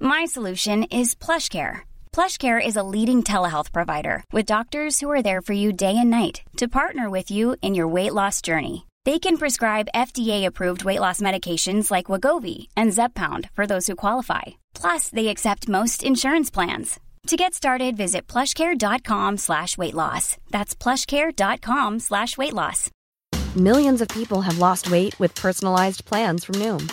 My solution is PlushCare. PlushCare is a leading telehealth provider with doctors who are there for you day and night to partner with you in your weight loss journey. They can prescribe FDA-approved weight loss medications like Wagovi and Zepbound for those who qualify. Plus, they accept most insurance plans. To get started, visit plushcare.com slash weight loss. That's plushcare.com slash weight loss. Millions of people have lost weight with personalized plans from Noom,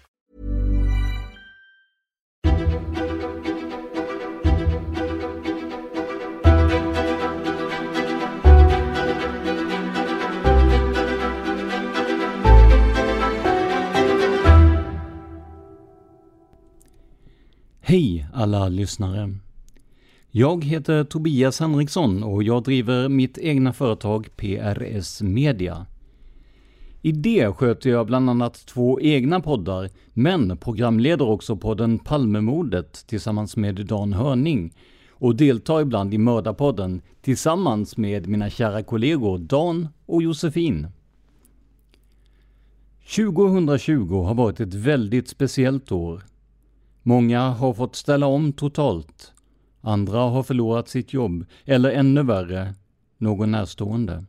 Alla lyssnare! Jag heter Tobias Henriksson och jag driver mitt egna företag PRS Media. I det sköter jag bland annat två egna poddar, men programleder också podden Palmemordet tillsammans med Dan Hörning och deltar ibland i Mördarpodden tillsammans med mina kära kollegor Dan och Josefin. 2020 har varit ett väldigt speciellt år. Många har fått ställa om totalt. Andra har förlorat sitt jobb, eller ännu värre, någon närstående.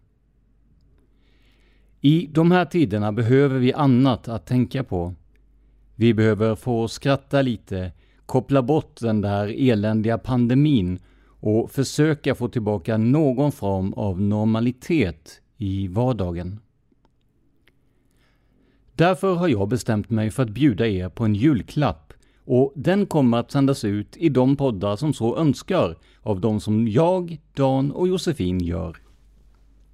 I de här tiderna behöver vi annat att tänka på. Vi behöver få skratta lite, koppla bort den där eländiga pandemin och försöka få tillbaka någon form av normalitet i vardagen. Därför har jag bestämt mig för att bjuda er på en julklapp och den kommer att sändas ut i de poddar som så önskar av de som jag, Dan och Josefin gör.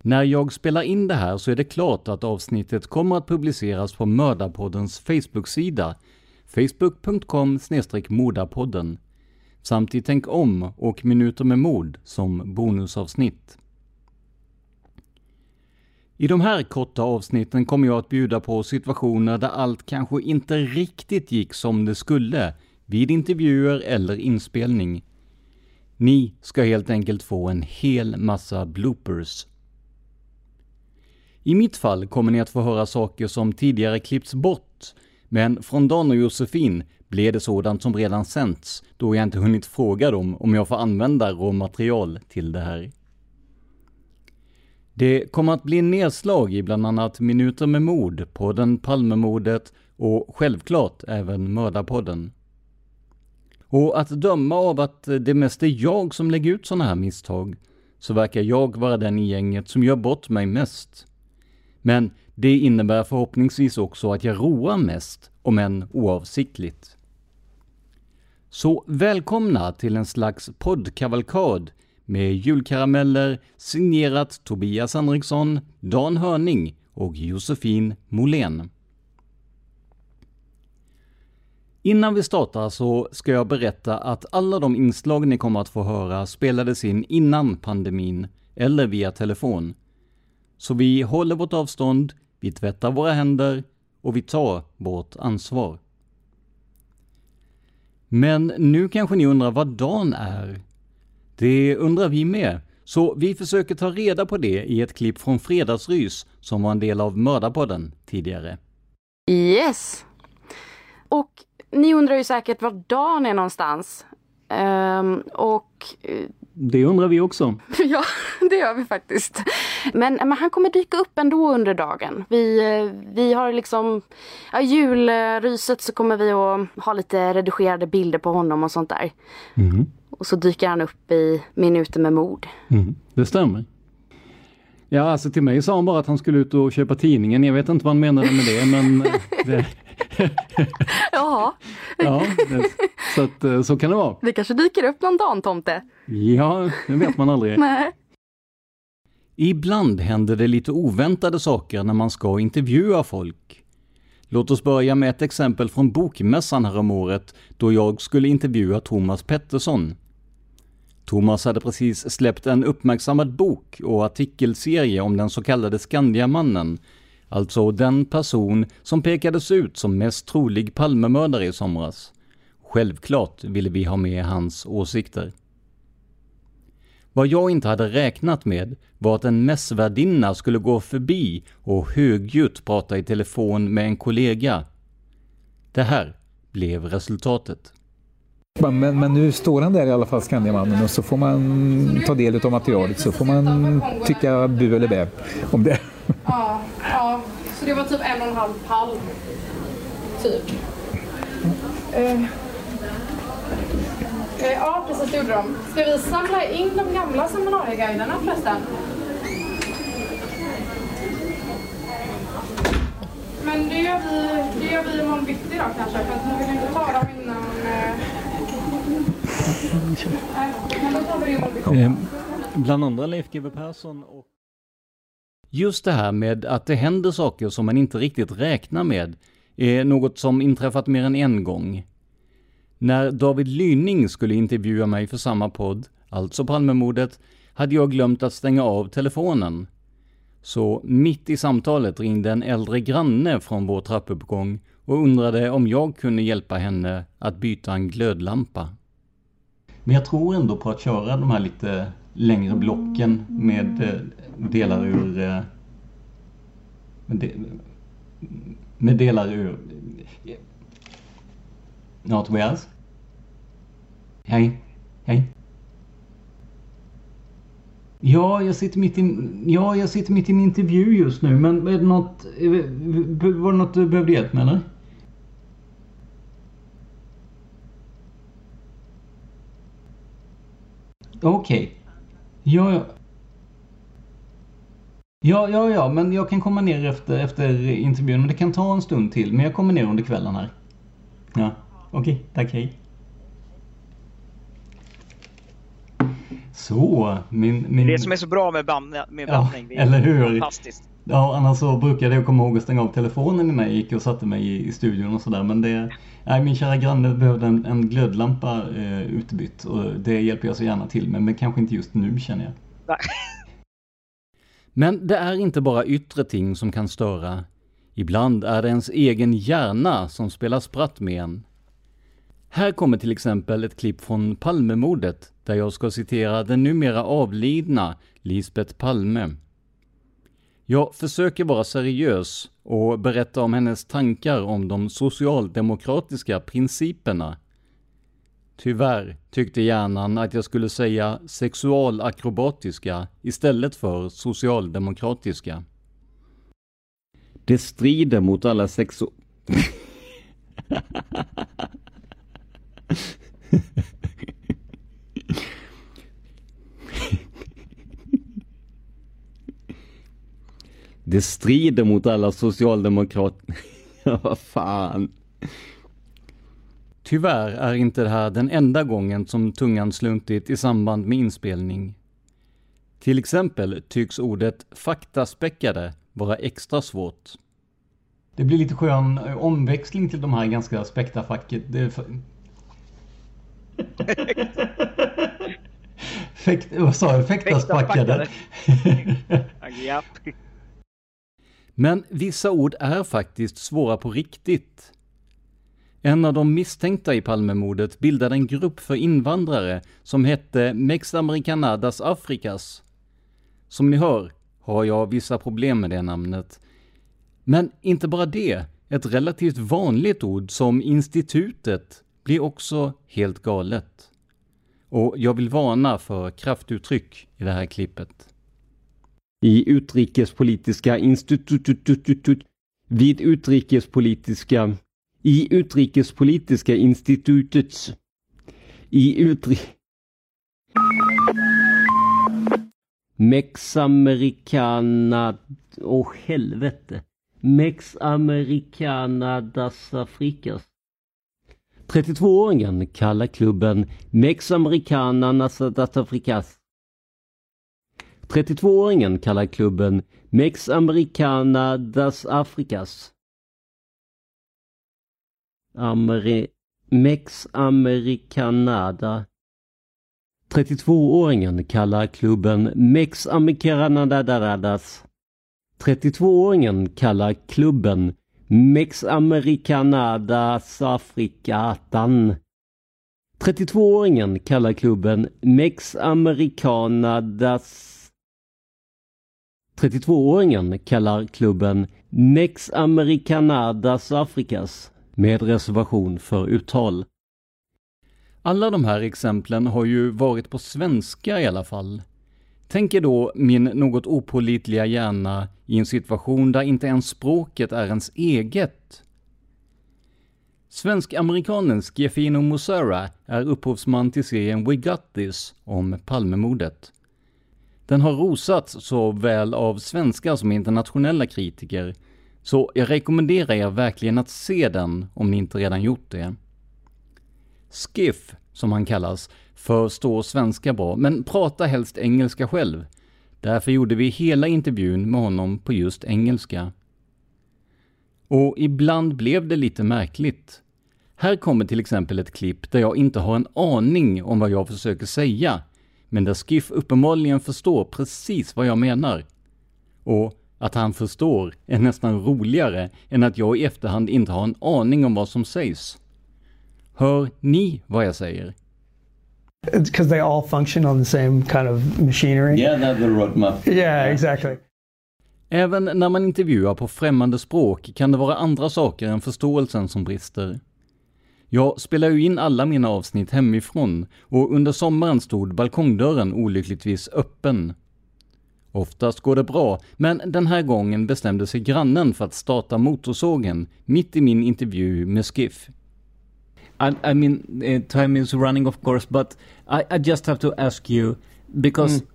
När jag spelar in det här så är det klart att avsnittet kommer att publiceras på Mördarpoddens Facebook-sida facebook.com mordapodden samt i Tänk om och Minuter med mord som bonusavsnitt. I de här korta avsnitten kommer jag att bjuda på situationer där allt kanske inte riktigt gick som det skulle vid intervjuer eller inspelning. Ni ska helt enkelt få en hel massa bloopers. I mitt fall kommer ni att få höra saker som tidigare klippts bort, men från Dan och Josefin blev det sådant som redan sänts, då jag inte hunnit fråga dem om jag får använda råmaterial till det här. Det kommer att bli nedslag i bland annat Minuter med mord, podden Palmemordet och självklart även Mördarpodden. Och att döma av att det mest är jag som lägger ut sådana här misstag, så verkar jag vara den i gänget som gör bort mig mest. Men det innebär förhoppningsvis också att jag roar mest, om än oavsiktligt. Så välkomna till en slags poddkavalkad med julkarameller signerat Tobias Henriksson, Dan Hörning och Josefin Molén. Innan vi startar så ska jag berätta att alla de inslag ni kommer att få höra spelades in innan pandemin, eller via telefon. Så vi håller vårt avstånd, vi tvättar våra händer och vi tar vårt ansvar. Men nu kanske ni undrar vad dagen är? Det undrar vi med, så vi försöker ta reda på det i ett klipp från Fredagsrys som var en del av Mördarpodden tidigare. Yes! Och ni undrar ju säkert var Dan är någonstans. Um, och det undrar vi också. ja, det gör vi faktiskt. Men, men han kommer dyka upp ändå under dagen. Vi, vi har liksom, ja, julryset så kommer vi att ha lite redigerade bilder på honom och sånt där. Mm. Och så dyker han upp i Minuter med mord. Mm, det stämmer. Ja, alltså till mig sa han bara att han skulle ut och köpa tidningen. Jag vet inte vad han menade med det, men... Det... Jaha. ja, det, så, att, eh, så kan det vara. Det kanske dyker upp någon Dan-tomte. Ja, det vet man aldrig. Nej. Ibland händer det lite oväntade saker när man ska intervjua folk. Låt oss börja med ett exempel från Bokmässan häromåret då jag skulle intervjua Thomas Pettersson. Thomas hade precis släppt en uppmärksammad bok och artikelserie om den så kallade Skandiamannen, alltså den person som pekades ut som mest trolig Palmemördare i somras. Självklart ville vi ha med hans åsikter. Vad jag inte hade räknat med var att en mässvärdinna skulle gå förbi och högljutt prata i telefon med en kollega. Det här blev resultatet. Men, men nu står han där i alla fall, Skandiamannen, och så får man ta del av materialet så får man tycka bu eller bä om det. Ja, ja, så det var typ en och en halv pall. Typ. Uh. Ja, precis det gjorde de. Ska vi samla in de gamla seminarieguiderna förresten? Men det gör vi, det gör vi imorgon bitti då kanske, för att vi vill inte ta dem innan... Eh... Nej, men då tar vi det imorgon bitti. Eh, bland andra Leif GW Persson och... Just det här med att det händer saker som man inte riktigt räknar med är något som inträffat mer än en gång. När David Lyning skulle intervjua mig för samma podd, alltså Palmemordet, hade jag glömt att stänga av telefonen. Så mitt i samtalet ringde en äldre granne från vår trappuppgång och undrade om jag kunde hjälpa henne att byta en glödlampa. Men jag tror ändå på att köra de här lite längre blocken med eh, delar ur... Eh, med, delar ur... Ja, Tobias? Hej. Hej. Ja, jag sitter mitt i, ja, jag sitter mitt i en intervju just nu, men är det något, var det något du behövde hjälp med eller? Okej. Okay. Ja, ja. Ja, ja, ja, men jag kan komma ner efter, efter intervjun. Det kan ta en stund till, men jag kommer ner under kvällen här. Ja, okej, okay, tack, hej. Så, min... min... Det som är så bra med, band, med bandning. Ja, eller hur? Fantastiskt. Ja, annars så brukade jag komma ihåg att stänga av telefonen innan jag gick och satte mig i, i studion och sådär. Men det, nej, min kära granne behövde en, en glödlampa eh, utbytt och det hjälper jag så gärna till med, men kanske inte just nu känner jag. Nej. Men det är inte bara yttre ting som kan störa. Ibland är det ens egen hjärna som spelar spratt med en. Här kommer till exempel ett klipp från Palmemordet där jag ska citera den numera avlidna Lisbeth Palme. Jag försöker vara seriös och berätta om hennes tankar om de socialdemokratiska principerna. Tyvärr tyckte hjärnan att jag skulle säga sexualakrobatiska istället för socialdemokratiska. Det strider mot alla sexo... Det strider mot alla socialdemokrater. ja, vad fan. Tyvärr är inte det här den enda gången som tungan sluntit i samband med inspelning. Till exempel tycks ordet faktaspäckade vara extra svårt. Det blir lite skön omväxling till de här ganska späckta facket. Fäkt, vad sa jag? Fäktaspackade. Men vissa ord är faktiskt svåra på riktigt. En av de misstänkta i Palmemordet bildade en grupp för invandrare som hette Mex Americanadas Afrikas. Som ni hör har jag vissa problem med det namnet. Men inte bara det, ett relativt vanligt ord som institutet blir också helt galet. Och jag vill varna för kraftuttryck i det här klippet. I utrikespolitiska institutet vid utrikespolitiska i utrikespolitiska institutets i utri Mexamericana... Åh oh, helvete. Mexamericana das Afrikas. 32-åringen kallar klubben Mex Americana das Afrikas. 32-åringen kallar klubben Mex Americana das Afrikas. Ameri Mex Americanada 32-åringen kallar klubben Mex Americanadadas 32-åringen kallar klubben Mex Americanada Safrikatan. 32-åringen kallar klubben Mex Americanadas 32-åringen kallar klubben Mex Americanadas Afrikas med reservation för uttal. Alla de här exemplen har ju varit på svenska i alla fall. Tänk er då min något opålitliga hjärna i en situation där inte ens språket är ens eget. Svensk-amerikanen Skefino Musera är upphovsman till serien We Got This om Palmemordet. Den har rosats såväl av svenska som internationella kritiker så jag rekommenderar er verkligen att se den om ni inte redan gjort det. Skiff, som han kallas, förstår svenska bra, men pratar helst engelska själv. Därför gjorde vi hela intervjun med honom på just engelska. Och ibland blev det lite märkligt. Här kommer till exempel ett klipp där jag inte har en aning om vad jag försöker säga, men där Skiff uppenbarligen förstår precis vad jag menar. Och att han förstår är nästan roligare än att jag i efterhand inte har en aning om vad som sägs. Hör ni vad jag säger? Because they all function on the same kind of machinery. Yeah, that's the roadmap. Yeah, exactly. Även när man intervjuar på främmande språk kan det vara andra saker än förståelsen som brister. Jag spelar ju in alla mina avsnitt hemifrån och under sommaren stod balkongdörren olyckligtvis öppen. Oftast går det bra, men den här gången bestämde sig grannen för att starta motorsågen mitt i min intervju med Skiff. I, I mean, uh, time is running, of course, but I, I just have to ask you because mm.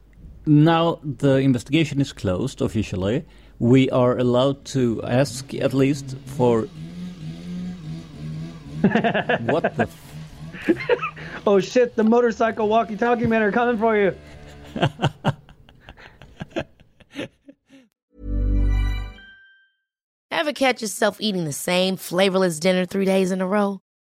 now the investigation is closed officially. We are allowed to ask at least for what the. oh shit! The motorcycle walkie-talkie men are coming for you. Ever catch yourself eating the same flavorless dinner three days in a row?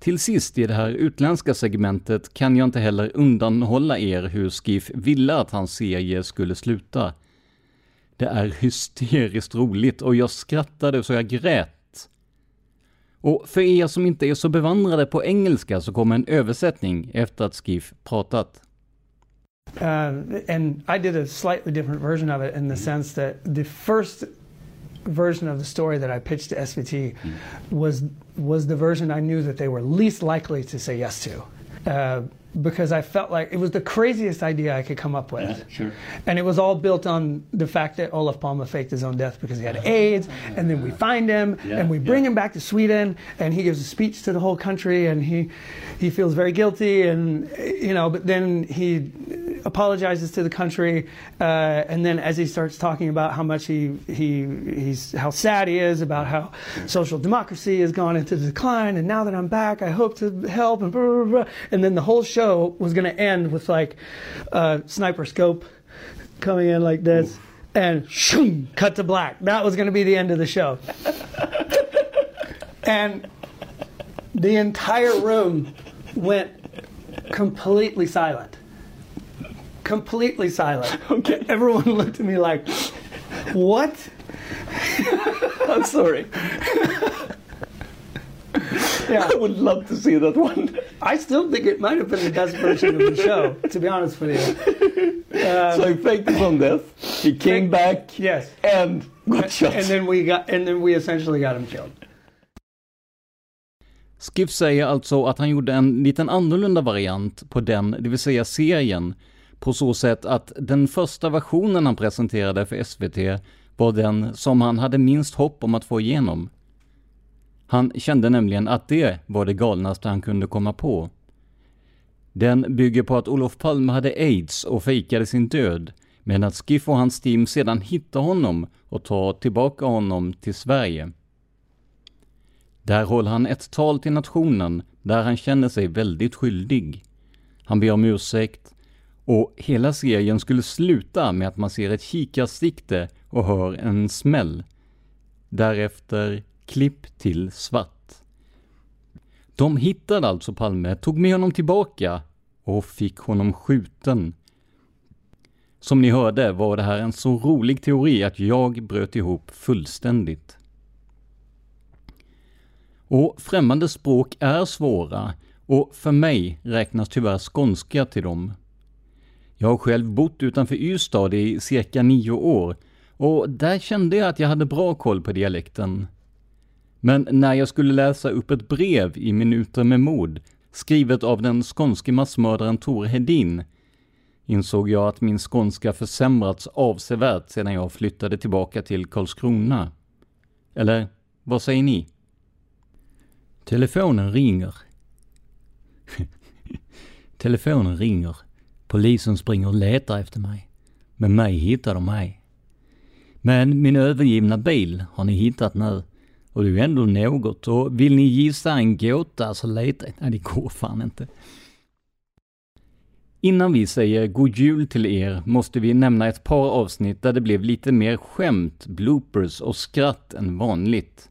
Till sist i det här utländska segmentet kan jag inte heller undanhålla er hur Skiff ville att hans serie skulle sluta. Det är hysteriskt roligt och jag skrattade så jag grät. Och för er som inte är så bevandrade på engelska så kommer en översättning efter att Skiff pratat. Uh, and I did a slightly different version of it in the sense that the first version of the story that I pitched to SVT was was the version I knew that they were least likely to say yes to. Uh, because I felt like it was the craziest idea I could come up with. Yeah, sure. And it was all built on the fact that Olaf Palme faked his own death because he had AIDS, and then we find him, Yeah, and we bring yeah. him back to Sweden, and he gives a speech to the whole country, and he he feels very guilty, and you know, but then he apologizes to the country, uh, and then as he starts talking about how much he he he's how sad he is about how social democracy has gone into decline, and now that I'm back, I hope to help, and blah, blah, blah, and then the whole show was going to end with like uh, sniper scope coming in like this, and shoom, cut to black. That was going to be the end of the show, and the entire room went completely silent. Completely silent. Okay. Everyone looked at me like, what? I'm sorry. Yeah. I would love to see that one. I still think it might have been the best version of the show, to be honest with you. Um, so he faked his own death. He came back. Yes. And got shot. And then we got, and then we essentially got him killed. Skiff säger alltså att han gjorde en liten annorlunda variant på den, det vill säga serien, på så sätt att den första versionen han presenterade för SVT var den som han hade minst hopp om att få igenom. Han kände nämligen att det var det galnaste han kunde komma på. Den bygger på att Olof Palme hade aids och fejkade sin död, men att Skiff och hans team sedan hittar honom och tar tillbaka honom till Sverige. Där håller han ett tal till nationen där han känner sig väldigt skyldig. Han ber om ursäkt och hela serien skulle sluta med att man ser ett kikarsikte och hör en smäll. Därefter klipp till svart. De hittade alltså Palme, tog med honom tillbaka och fick honom skjuten. Som ni hörde var det här en så rolig teori att jag bröt ihop fullständigt. Och främmande språk är svåra och för mig räknas tyvärr skånska till dem. Jag har själv bott utanför Ystad i cirka nio år och där kände jag att jag hade bra koll på dialekten. Men när jag skulle läsa upp ett brev i Minuter med mod, skrivet av den skånske massmördaren Tor Hedin, insåg jag att min skånska försämrats avsevärt sedan jag flyttade tillbaka till Karlskrona. Eller, vad säger ni? Telefonen ringer. Telefonen ringer. Polisen springer och letar efter mig. Men mig hittar de mig. Men min övergivna bil har ni hittat nu. Och det är ju ändå något. Och vill ni gissa en gåta så leta... Nej, det går fan inte. Innan vi säger god jul till er måste vi nämna ett par avsnitt där det blev lite mer skämt, bloopers och skratt än vanligt.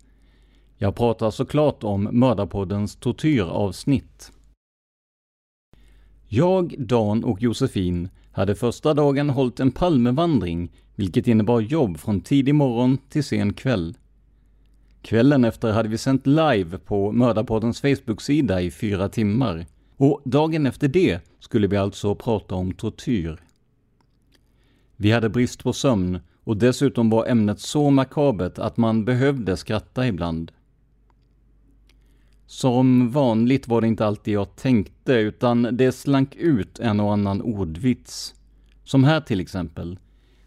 Jag pratar såklart om Mördarpoddens tortyravsnitt. Jag, Dan och Josefin hade första dagen hållit en Palmevandring, vilket innebar jobb från tidig morgon till sen kväll. Kvällen efter hade vi sänt live på Mördarpoddens Facebook-sida i fyra timmar. Och dagen efter det skulle vi alltså prata om tortyr. Vi hade brist på sömn och dessutom var ämnet så makabert att man behövde skratta ibland. Som vanligt var det inte alltid jag tänkte, utan det slank ut en och annan ordvits. Som här till exempel.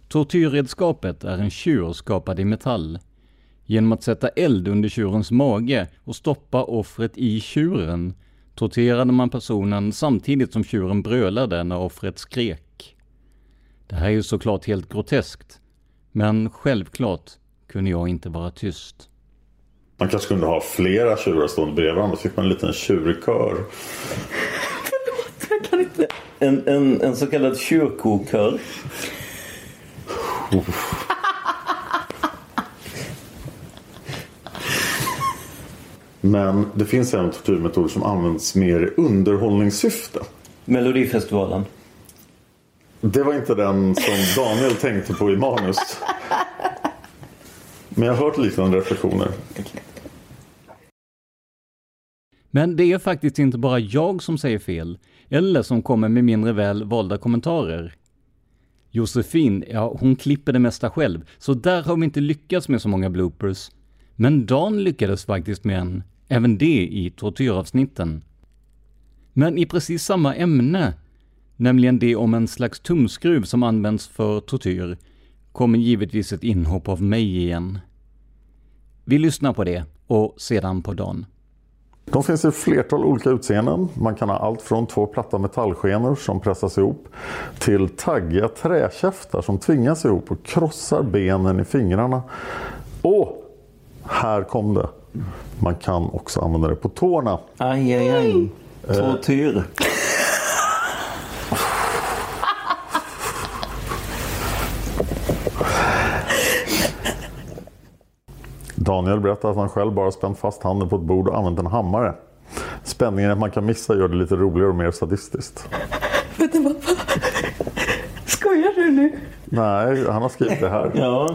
Tortyrredskapet är en tjur skapad i metall. Genom att sätta eld under tjurens mage och stoppa offret i tjuren torterade man personen samtidigt som tjuren brölade när offret skrek. Det här är ju såklart helt groteskt, men självklart kunde jag inte vara tyst. Man kanske kunde ha flera tjurar stående bredvid varandra. Då fick man en liten tjurkör. Jag kan inte. En, en, en så kallad kyrkokör. Men det finns även tortyrmetoder som används mer i underhållningssyfte. Melodifestivalen. Det var inte den som Daniel tänkte på i manus. Men jag har hört liknande reflektioner. Men det är faktiskt inte bara jag som säger fel, eller som kommer med mindre väl valda kommentarer. Josefin, ja hon klipper det mesta själv, så där har vi inte lyckats med så många bloopers. Men Dan lyckades faktiskt med en, även det i tortyravsnitten. Men i precis samma ämne, nämligen det om en slags tumskruv som används för tortyr, kommer givetvis ett inhopp av mig igen. Vi lyssnar på det och sedan på Dan. De finns i flertal olika utseenden. Man kan ha allt från två platta metallskenor som pressas ihop till taggiga träkäftar som tvingas ihop och krossar benen i fingrarna. Och här kom det. Man kan också använda det på tårna. Aj, aj, aj. Tortyr. Daniel berättar att han själv bara spänt fast handen på ett bord och använt en hammare. Spänningen att man kan missa gör det lite roligare och mer sadistiskt. Vänta, vad? Skojar du nu? Nej, han har skrivit det här. Ja.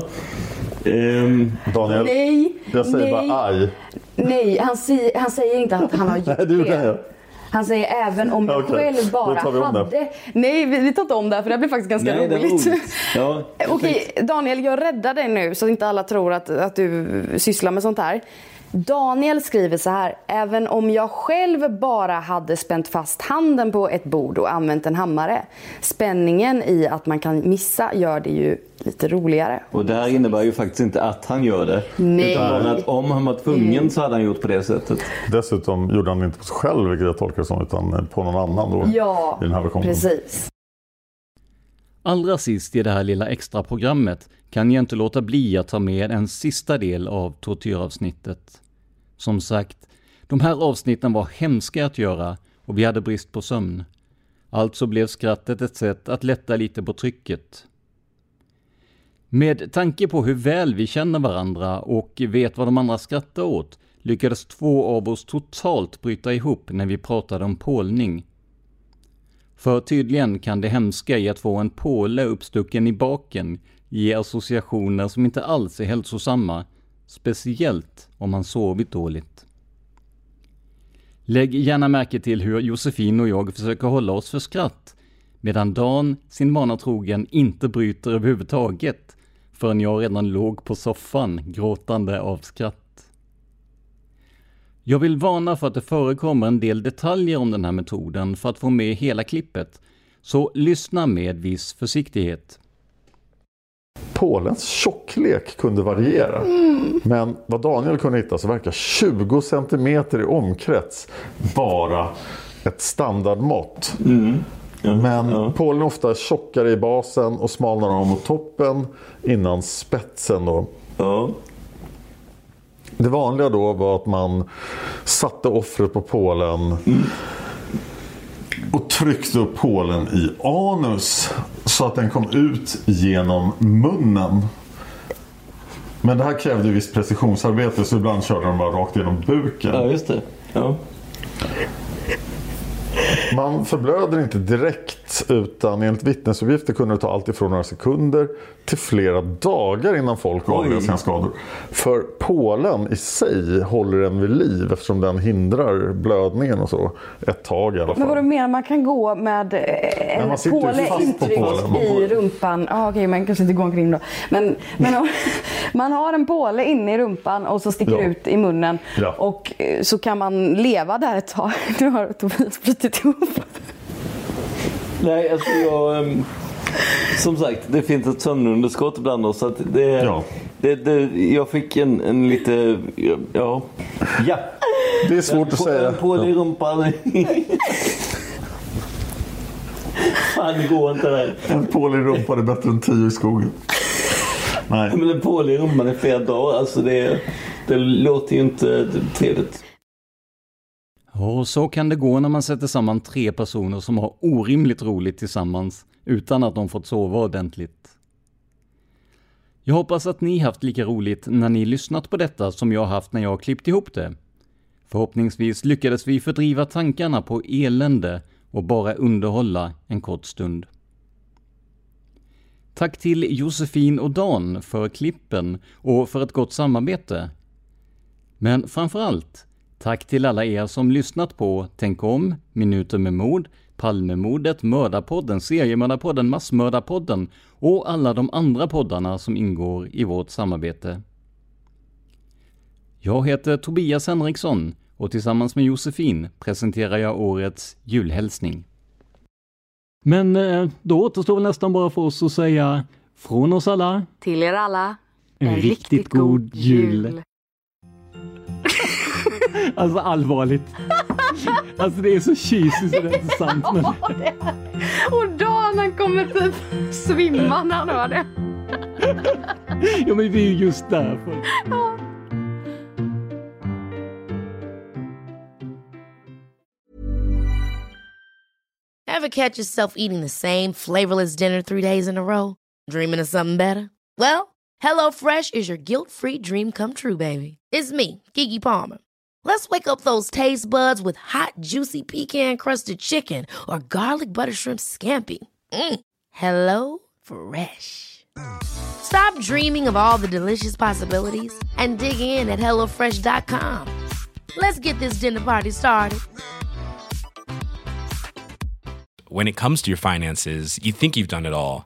Ehm, Daniel, Nej, jag säger nej. bara aj. Nej, han, si- han säger inte att han har gjort Nej, det. Han säger även om jag Okej, själv bara om det. hade... Nej, vi, vi tar inte om det här, för det här blir faktiskt ganska Nej, roligt. Ja, Okej, Daniel, jag räddar dig nu så att inte alla tror att, att du sysslar med sånt här. Daniel skriver så här. Även om jag själv bara hade spänt fast handen på ett bord och använt en hammare. Spänningen i att man kan missa gör det ju lite roligare. Och det här innebär ju faktiskt inte att han gör det. Nej. Utan att om han var tvungen så hade han gjort på det sättet. Dessutom gjorde han det inte på sig själv, vilket jag tolkar det som, utan på någon annan då. Ja, i den här versionen. precis. Allra sist i det här lilla extra programmet kan jag inte låta bli att ta med en sista del av tortyravsnittet. Som sagt, de här avsnitten var hemska att göra och vi hade brist på sömn. Alltså blev skrattet ett sätt att lätta lite på trycket. Med tanke på hur väl vi känner varandra och vet vad de andra skrattar åt lyckades två av oss totalt bryta ihop när vi pratade om pålning. För tydligen kan det hemska i att få en påle uppstucken i baken ge associationer som inte alls är hälsosamma, speciellt om man sovit dåligt. Lägg gärna märke till hur Josefin och jag försöker hålla oss för skratt, medan Dan, sin vana trogen, inte bryter överhuvudtaget förrän jag redan låg på soffan gråtande av skratt. Jag vill varna för att det förekommer en del detaljer om den här metoden för att få med hela klippet, så lyssna med viss försiktighet. Pålens tjocklek kunde variera. Men vad Daniel kunde hitta så verkar 20 centimeter i omkrets vara ett standardmått. Men pålen är ofta tjockare i basen och smalnar av mot toppen innan spetsen. Då. Det vanliga då var att man satte offret på pålen och tryckte upp pålen i anus så att den kom ut genom munnen. Men det här krävde visst precisionsarbete så ibland körde de bara rakt genom buken. Ja, just det. Ja. Man förblöder inte direkt utan enligt vittnesuppgifter kunde det ta allt ifrån några sekunder till flera dagar innan folk avled sina skador. För pålen i sig håller en vid liv eftersom den hindrar blödningen och så ett tag i alla Men vad fall. du menar, man kan gå med eh, en påle på intryckt i rumpan? Ja, okej, man kanske inte går omkring då. Men, men om- man har en påle inne i rumpan och så sticker Ja. ut i munnen. Ja. Och eh, så kan man leva där ett tag. Nu har Tobias brutit ihop. Nej, alltså jag... ehm, som sagt, det finns ett sömnunderskott bland oss. Så det, Det, det, jag fick en, en lite... Ja. Ja. Det är svårt att säga. En pål i rumpan. Fan, det går inte det. En pål i rumpan är bättre än tio i skogen. Nej. Men en pål i rumpan i flera dagar, alltså det, det låter ju inte trevligt. Och så kan det gå när man sätter samman tre personer som har orimligt roligt tillsammans utan att de fått sova ordentligt. Jag hoppas att ni haft lika roligt när ni lyssnat på detta som jag haft när jag klippt ihop det. Förhoppningsvis lyckades vi fördriva tankarna på elände och bara underhålla en kort stund. Tack till Josefin och Dan för klippen och för ett gott samarbete. Men framförallt, tack till alla er som lyssnat på Tänk om, Minuter med mod, Palmemordet, Mördarpodden, Seriemördarpodden, Massmördarpodden och alla de andra poddarna som ingår i vårt samarbete. Jag heter Tobias Henriksson och tillsammans med Josefin presenterar jag årets julhälsning. Men eh, då återstår väl nästan bara för oss att säga från oss alla Till er alla, en, riktigt, god jul. Alltså allvarligt. Alltså det är så cheesy så det är inte sant. Men... Och Dan han kommer typ svimma när han hör det. ja men det är ju just därför. Ever catch yourself eating the same flavorless dinner three days in a row? Dreaming of something better? Well, HelloFresh is your guilt-free dream come true, baby. It's me, Kiki Palmer. Let's wake up those taste buds with hot, juicy pecan-crusted chicken or garlic butter shrimp scampi. Mm. Hello Fresh. Stop dreaming of all the delicious possibilities and dig in at HelloFresh.com. Let's get this dinner party started. When it comes to your finances, you think you've done it all.